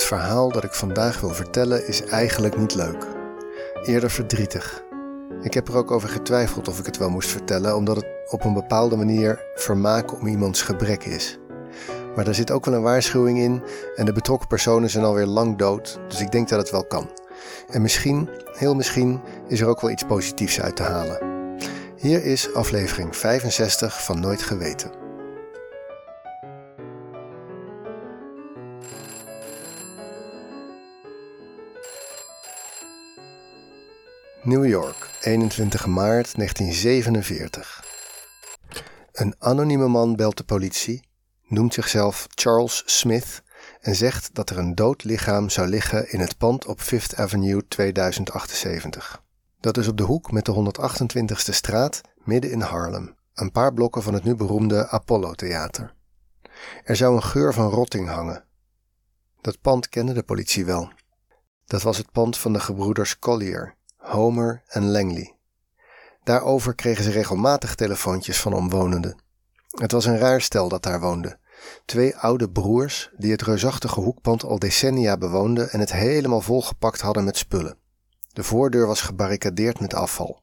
Het verhaal dat ik vandaag wil vertellen is eigenlijk niet leuk. Eerder verdrietig. Ik heb er ook over getwijfeld of ik het wel moest vertellen, omdat het op een bepaalde manier vermaak om iemands gebrek is. Maar daar zit ook wel een waarschuwing in en de betrokken personen zijn alweer lang dood, dus ik denk dat het wel kan. En misschien, heel misschien, is er ook wel iets positiefs uit te halen. Hier is aflevering 65 van Nooit Geweten. New York, 21 maart 1947. Een anonieme man belt de politie, noemt zichzelf Charles Smith en zegt dat er een dood lichaam zou liggen in het pand op Fifth Avenue 2078. Dat is op de hoek met de 128ste straat midden in Harlem, een paar blokken van het nu beroemde Apollo Theater. Er zou een geur van rotting hangen. Dat pand kende de politie wel. Dat was het pand van de gebroeders Collier, Homer en Langley. Daarover kregen ze regelmatig telefoontjes van omwonenden. Het was een raar stel dat daar woonde. Twee oude broers die het reusachtige hoekpand al decennia bewoonden en het helemaal volgepakt hadden met spullen. De voordeur was gebarricadeerd met afval.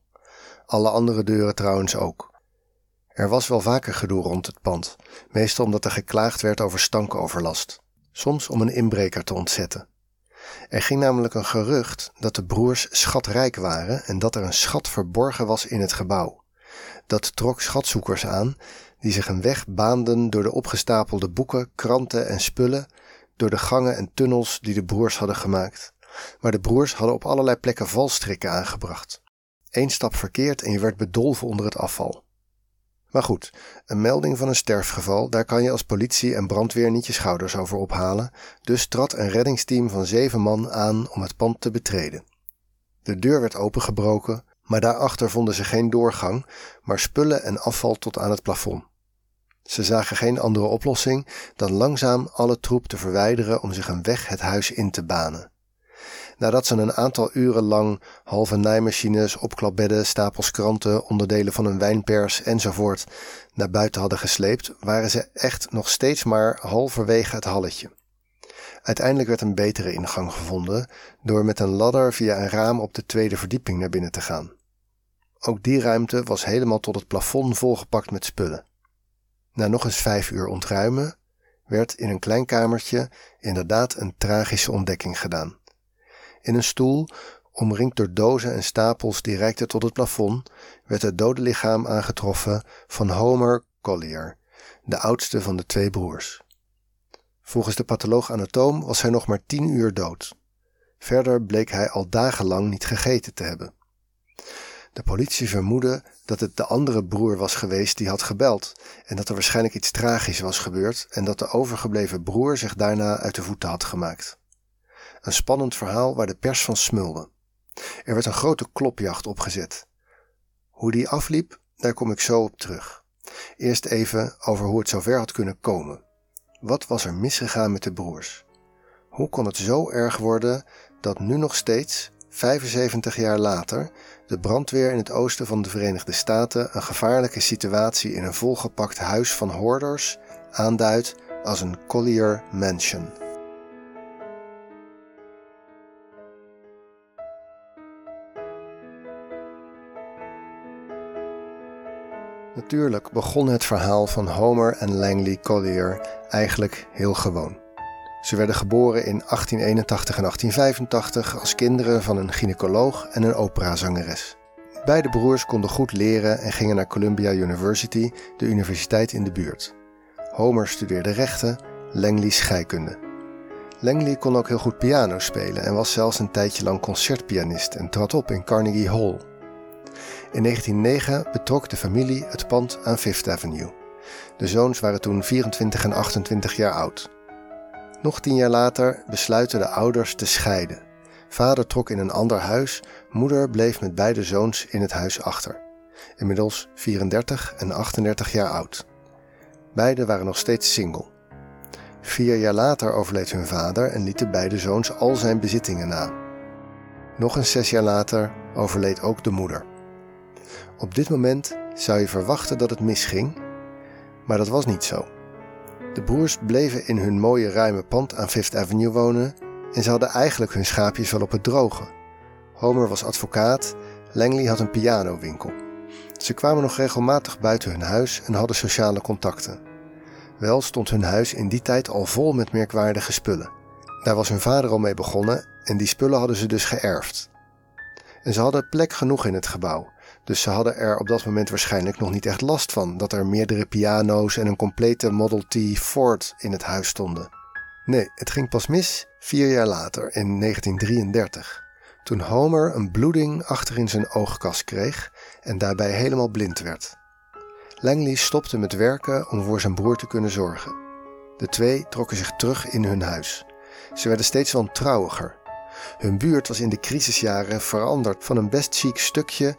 Alle andere deuren trouwens ook. Er was wel vaker gedoe rond het pand, meestal omdat er geklaagd werd over stankoverlast, soms om een inbreker te ontzetten. Er ging namelijk een gerucht dat de broers schatrijk waren en dat er een schat verborgen was in het gebouw. Dat trok schatzoekers aan, die zich een weg baanden door de opgestapelde boeken, kranten en spullen, door de gangen en tunnels die de broers hadden gemaakt. Maar de broers hadden op allerlei plekken valstrikken aangebracht. Eén stap verkeerd en je werd bedolven onder het afval. Maar goed, een melding van een sterfgeval, daar kan je als politie en brandweer niet je schouders over ophalen, dus trad een reddingsteam van zeven man aan om het pand te betreden. De deur werd opengebroken, maar daarachter vonden ze geen doorgang, maar spullen en afval tot aan het plafond. Ze zagen geen andere oplossing dan langzaam alle troep te verwijderen om zich een weg het huis in te banen. Nadat ze een aantal uren lang halve naaimachines, opklapbedden, stapels kranten, onderdelen van een wijnpers enzovoort naar buiten hadden gesleept, waren ze echt nog steeds maar halverwege het halletje. Uiteindelijk werd een betere ingang gevonden door met een ladder via een raam op de tweede verdieping naar binnen te gaan. Ook die ruimte was helemaal tot het plafond volgepakt met spullen. Na nog eens vijf uur ontruimen werd in een klein kamertje inderdaad een tragische ontdekking gedaan. In een stoel, omringd door dozen en stapels die reikten tot het plafond, werd het dode lichaam aangetroffen van Homer Collier, de oudste van de twee broers. Volgens de patholoog-anatoom was hij nog maar tien uur dood. Verder bleek hij al dagenlang niet gegeten te hebben. De politie vermoedde dat het de andere broer was geweest die had gebeld en dat er waarschijnlijk iets tragisch was gebeurd en dat de overgebleven broer zich daarna uit de voeten had gemaakt. Een spannend verhaal waar de pers van smulde. Er werd een grote klopjacht opgezet. Hoe die afliep, daar kom ik zo op terug. Eerst even over hoe het zover had kunnen komen. Wat was er misgegaan met de broers? Hoe kon het zo erg worden dat nu nog steeds, 75 jaar later, de brandweer in het oosten van de Verenigde Staten een gevaarlijke situatie in een volgepakt huis van hoorders aanduidt als een Collier Mansion? Natuurlijk begon het verhaal van Homer en Langley Collier eigenlijk heel gewoon. Ze werden geboren in 1881 en 1885 als kinderen van een gynaecoloog en een operazangeres. Beide broers konden goed leren en gingen naar Columbia University, de universiteit in de buurt. Homer studeerde rechten, Langley scheikunde. Langley kon ook heel goed piano spelen en was zelfs een tijdje lang concertpianist en trad op in Carnegie Hall. In 1909 betrok de familie het pand aan Fifth Avenue. De zoons waren toen 24 en 28 jaar oud. Nog tien jaar later besluiten de ouders te scheiden. Vader trok in een ander huis, moeder bleef met beide zoons in het huis achter. Inmiddels 34 en 38 jaar oud. Beiden waren nog steeds single. Vier jaar later overleed hun vader en lieten beide zoons al zijn bezittingen na. Nog eens zes jaar later overleed ook de moeder. Op dit moment zou je verwachten dat het misging, maar dat was niet zo. De broers bleven in hun mooie ruime pand aan Fifth Avenue wonen en ze hadden eigenlijk hun schaapjes wel op het droge. Homer was advocaat, Langley had een pianowinkel. Ze kwamen nog regelmatig buiten hun huis en hadden sociale contacten. Wel stond hun huis in die tijd al vol met merkwaardige spullen. Daar was hun vader al mee begonnen en die spullen hadden ze dus geërfd. En ze hadden plek genoeg in het gebouw, dus ze hadden er op dat moment waarschijnlijk nog niet echt last van dat er meerdere piano's en een complete Model T Ford in het huis stonden. Nee, het ging pas mis vier jaar later, in 1933, toen Homer een bloeding achter in zijn oogkas kreeg en daarbij helemaal blind werd. Langley stopte met werken om voor zijn broer te kunnen zorgen. De twee trokken zich terug in hun huis. Ze werden steeds wantrouwiger. Hun buurt was in de crisisjaren veranderd van een best chic stukje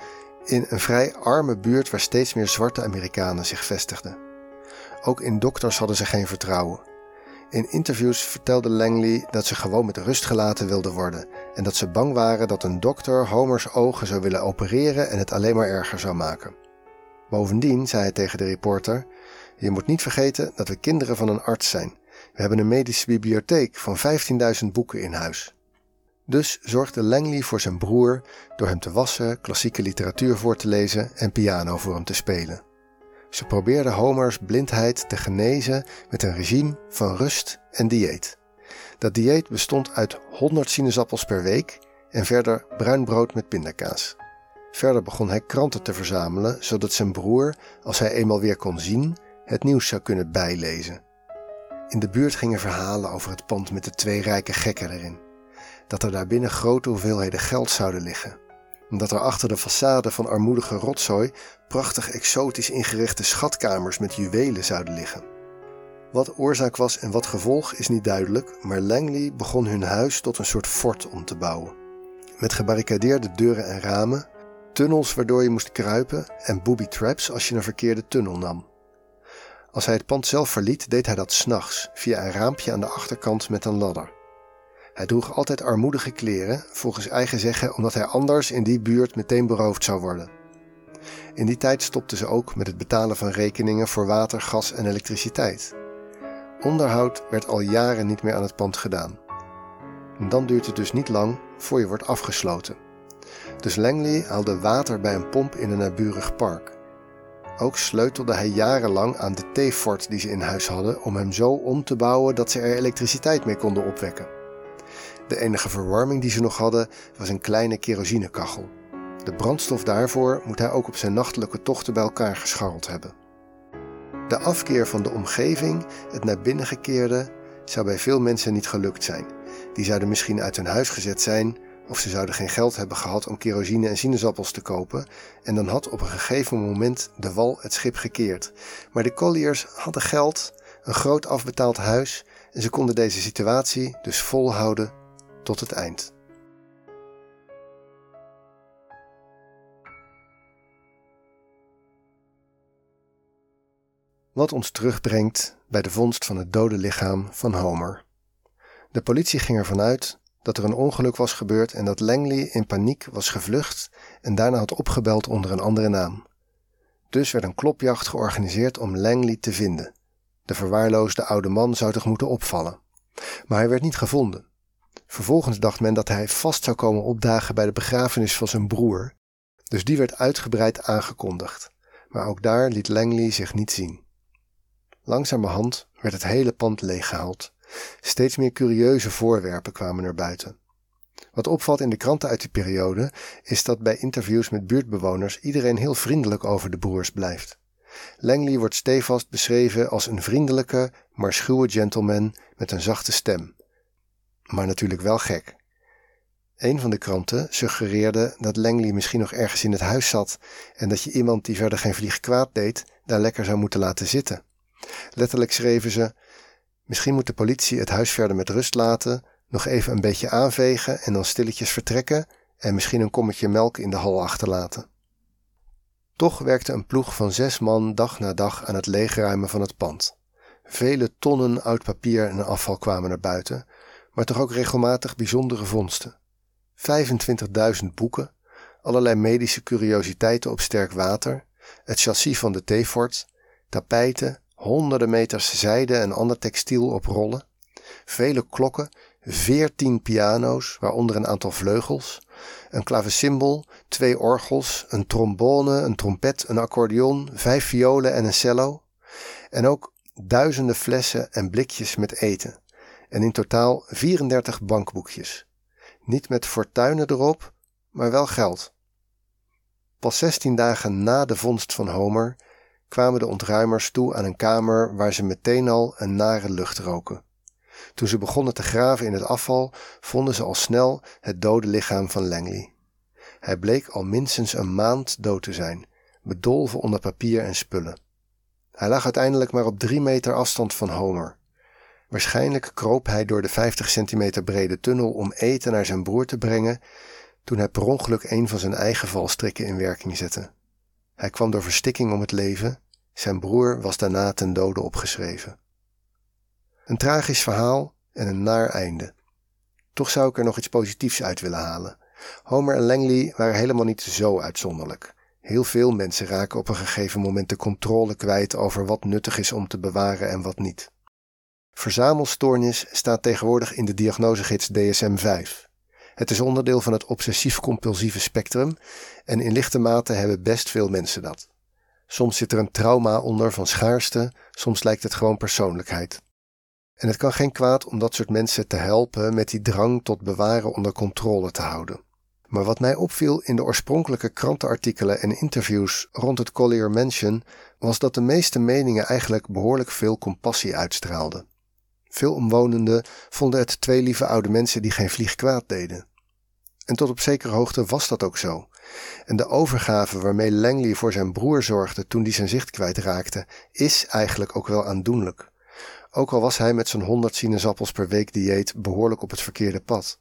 in een vrij arme buurt waar steeds meer zwarte Amerikanen zich vestigden. Ook in dokters hadden ze geen vertrouwen. In interviews vertelde Langley dat ze gewoon met rust gelaten wilden worden en dat ze bang waren dat een dokter Homer's ogen zou willen opereren en het alleen maar erger zou maken. Bovendien zei hij tegen de reporter: Je moet niet vergeten dat we kinderen van een arts zijn. We hebben een medische bibliotheek van 15.000 boeken in huis. Dus zorgde Langley voor zijn broer door hem te wassen, klassieke literatuur voor te lezen en piano voor hem te spelen. Ze probeerde Homer's blindheid te genezen met een regime van rust en dieet. Dat dieet bestond uit 100 sinaasappels per week en verder bruin brood met pindakaas. Verder begon hij kranten te verzamelen, zodat zijn broer, als hij eenmaal weer kon zien, het nieuws zou kunnen bijlezen. In de buurt gingen verhalen over het pand met de twee rijke gekken erin. Dat er daarbinnen grote hoeveelheden geld zouden liggen. En dat er achter de façade van armoedige rotzooi prachtig exotisch ingerichte schatkamers met juwelen zouden liggen. Wat oorzaak was en wat gevolg is niet duidelijk, maar Langley begon hun huis tot een soort fort om te bouwen. Met gebarricadeerde deuren en ramen, tunnels waardoor je moest kruipen en booby traps als je een verkeerde tunnel nam. Als hij het pand zelf verliet, deed hij dat s'nachts via een raampje aan de achterkant met een ladder. Hij droeg altijd armoedige kleren, volgens eigen zeggen omdat hij anders in die buurt meteen beroofd zou worden. In die tijd stopten ze ook met het betalen van rekeningen voor water, gas en elektriciteit. Onderhoud werd al jaren niet meer aan het pand gedaan. En dan duurt het dus niet lang voor je wordt afgesloten. Dus Langley haalde water bij een pomp in een naburig park. Ook sleutelde hij jarenlang aan de theefort die ze in huis hadden om hem zo om te bouwen dat ze er elektriciteit mee konden opwekken. De enige verwarming die ze nog hadden was een kleine kerosinekachel. De brandstof daarvoor moet hij ook op zijn nachtelijke tochten bij elkaar gescharreld hebben. De afkeer van de omgeving, het naar binnen gekeerde, zou bij veel mensen niet gelukt zijn. Die zouden misschien uit hun huis gezet zijn, of ze zouden geen geld hebben gehad om kerosine en sinaasappels te kopen, en dan had op een gegeven moment de wal het schip gekeerd. Maar de Colliers hadden geld, een groot afbetaald huis, en ze konden deze situatie dus volhouden tot het eind. Wat ons terugbrengt bij de vondst van het dode lichaam van Homer. De politie ging ervan uit dat er een ongeluk was gebeurd en dat Langley in paniek was gevlucht en daarna had opgebeld onder een andere naam. Dus werd een klopjacht georganiseerd om Langley te vinden. De verwaarloosde oude man zou toch moeten opvallen. Maar hij werd niet gevonden. Vervolgens dacht men dat hij vast zou komen opdagen bij de begrafenis van zijn broer, dus die werd uitgebreid aangekondigd. Maar ook daar liet Langley zich niet zien. Langzamerhand werd het hele pand leeggehaald. Steeds meer curieuze voorwerpen kwamen er buiten. Wat opvalt in de kranten uit die periode is dat bij interviews met buurtbewoners iedereen heel vriendelijk over de broers blijft. Langley wordt stevast beschreven als een vriendelijke, maar schuwe gentleman met een zachte stem. Maar natuurlijk wel gek. Een van de kranten suggereerde dat Langley misschien nog ergens in het huis zat en dat je iemand die verder geen vlieg kwaad deed, daar lekker zou moeten laten zitten. Letterlijk schreven ze: Misschien moet de politie het huis verder met rust laten, nog even een beetje aanvegen en dan stilletjes vertrekken en misschien een kommetje melk in de hal achterlaten. Toch werkte een ploeg van zes man dag na dag aan het leegruimen van het pand. Vele tonnen oud papier en afval kwamen naar buiten, maar toch ook regelmatig bijzondere vondsten. 25.000 boeken, allerlei medische curiositeiten op sterk water, het chassis van de T-fort, tapijten, honderden meters zijde en ander textiel op rollen, vele klokken, veertien piano's, waaronder een aantal vleugels, een klavecimbal, twee orgels, een trombone, een trompet, een accordeon, vijf violen en een cello. En ook duizenden flessen en blikjes met eten. En in totaal 34 bankboekjes. Niet met fortuinen erop, maar wel geld. Pas 16 dagen na de vondst van Homer kwamen de ontruimers toe aan een kamer waar ze meteen al een nare lucht roken. Toen ze begonnen te graven in het afval, vonden ze al snel het dode lichaam van Langley. Hij bleek al minstens een maand dood te zijn, bedolven onder papier en spullen. Hij lag uiteindelijk maar op drie meter afstand van Homer. Waarschijnlijk kroop hij door de 50 centimeter brede tunnel om eten naar zijn broer te brengen, toen hij per ongeluk een van zijn eigen valstrikken in werking zette. Hij kwam door verstikking om het leven, zijn broer was daarna ten dode opgeschreven. Een tragisch verhaal en een naar einde. Toch zou ik er nog iets positiefs uit willen halen. Homer en Langley waren helemaal niet zo uitzonderlijk. Heel veel mensen raken op een gegeven moment de controle kwijt over wat nuttig is om te bewaren en wat niet. Verzamelstoornis staat tegenwoordig in de diagnosegids DSM-5. Het is onderdeel van het obsessief-compulsieve spectrum en in lichte mate hebben best veel mensen dat. Soms zit er een trauma onder van schaarste, soms lijkt het gewoon persoonlijkheid. En het kan geen kwaad om dat soort mensen te helpen met die drang tot bewaren onder controle te houden. Maar wat mij opviel in de oorspronkelijke krantenartikelen en interviews rond het Collier Mansion was dat de meeste meningen eigenlijk behoorlijk veel compassie uitstraalden. Veel omwonenden vonden het twee lieve oude mensen die geen vlieg kwaad deden. En tot op zekere hoogte was dat ook zo. En de overgave waarmee Langley voor zijn broer zorgde toen die zijn zicht kwijtraakte, is eigenlijk ook wel aandoenlijk. Ook al was hij met zijn 100 sinaasappels per week dieet behoorlijk op het verkeerde pad.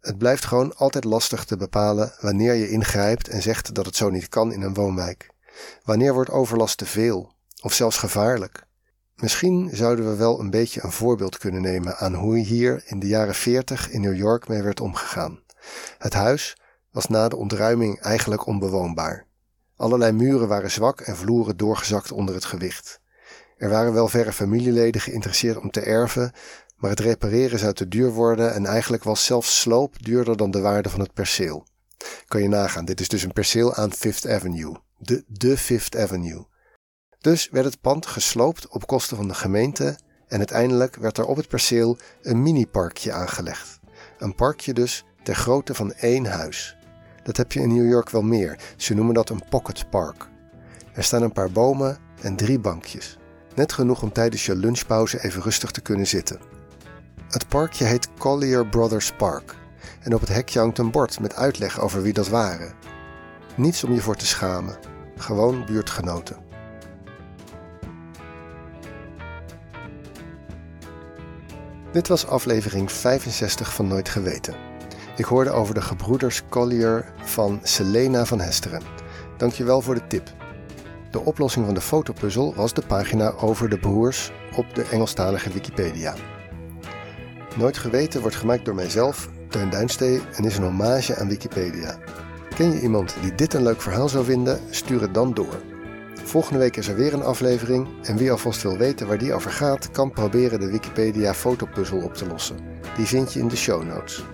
Het blijft gewoon altijd lastig te bepalen wanneer je ingrijpt en zegt dat het zo niet kan in een woonwijk. Wanneer wordt overlast te veel of zelfs gevaarlijk? Misschien zouden we wel een beetje een voorbeeld kunnen nemen aan hoe hier in de jaren 40 in New York mee werd omgegaan. Het huis was na de ontruiming eigenlijk onbewoonbaar. Allerlei muren waren zwak en vloeren doorgezakt onder het gewicht. Er waren wel verre familieleden geïnteresseerd om te erven, maar het repareren zou te duur worden en eigenlijk was zelfs sloop duurder dan de waarde van het perceel. Kan je nagaan, dit is dus een perceel aan Fifth Avenue. De, de Fifth Avenue. Dus werd het pand gesloopt op kosten van de gemeente en uiteindelijk werd er op het perceel een mini-parkje aangelegd. Een parkje dus ter grootte van één huis. Dat heb je in New York wel meer. Ze noemen dat een pocket park. Er staan een paar bomen en drie bankjes. Net genoeg om tijdens je lunchpauze even rustig te kunnen zitten. Het parkje heet Collier Brothers Park en op het hekje hangt een bord met uitleg over wie dat waren. Niets om je voor te schamen, gewoon buurtgenoten. Dit was aflevering 65 van Nooit Geweten. Ik hoorde over de gebroeders Collier van Selena van Hesteren. Dankjewel voor de tip. De oplossing van de fotopuzzel was de pagina over de broers op de Engelstalige Wikipedia. Nooit Geweten wordt gemaakt door mijzelf, Teun Duinstee, en is een hommage aan Wikipedia. Ken je iemand die dit een leuk verhaal zou vinden? Stuur het dan door. Volgende week is er weer een aflevering en wie alvast wil weten waar die over gaat, kan proberen de Wikipedia fotopuzzel op te lossen. Die vind je in de show notes.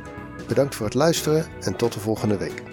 Bedankt voor het luisteren en tot de volgende week.